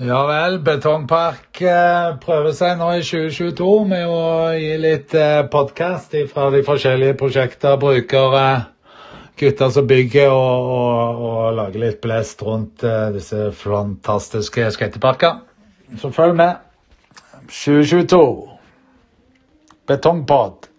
Ja vel, Betongpark eh, prøver seg nå i 2022 med å gi litt eh, podkast fra de forskjellige prosjekter. brukere eh, gutter som bygger og, og, og lager litt blest rundt disse fantastiske skateparker. Så følg med. 2022. Betongpod.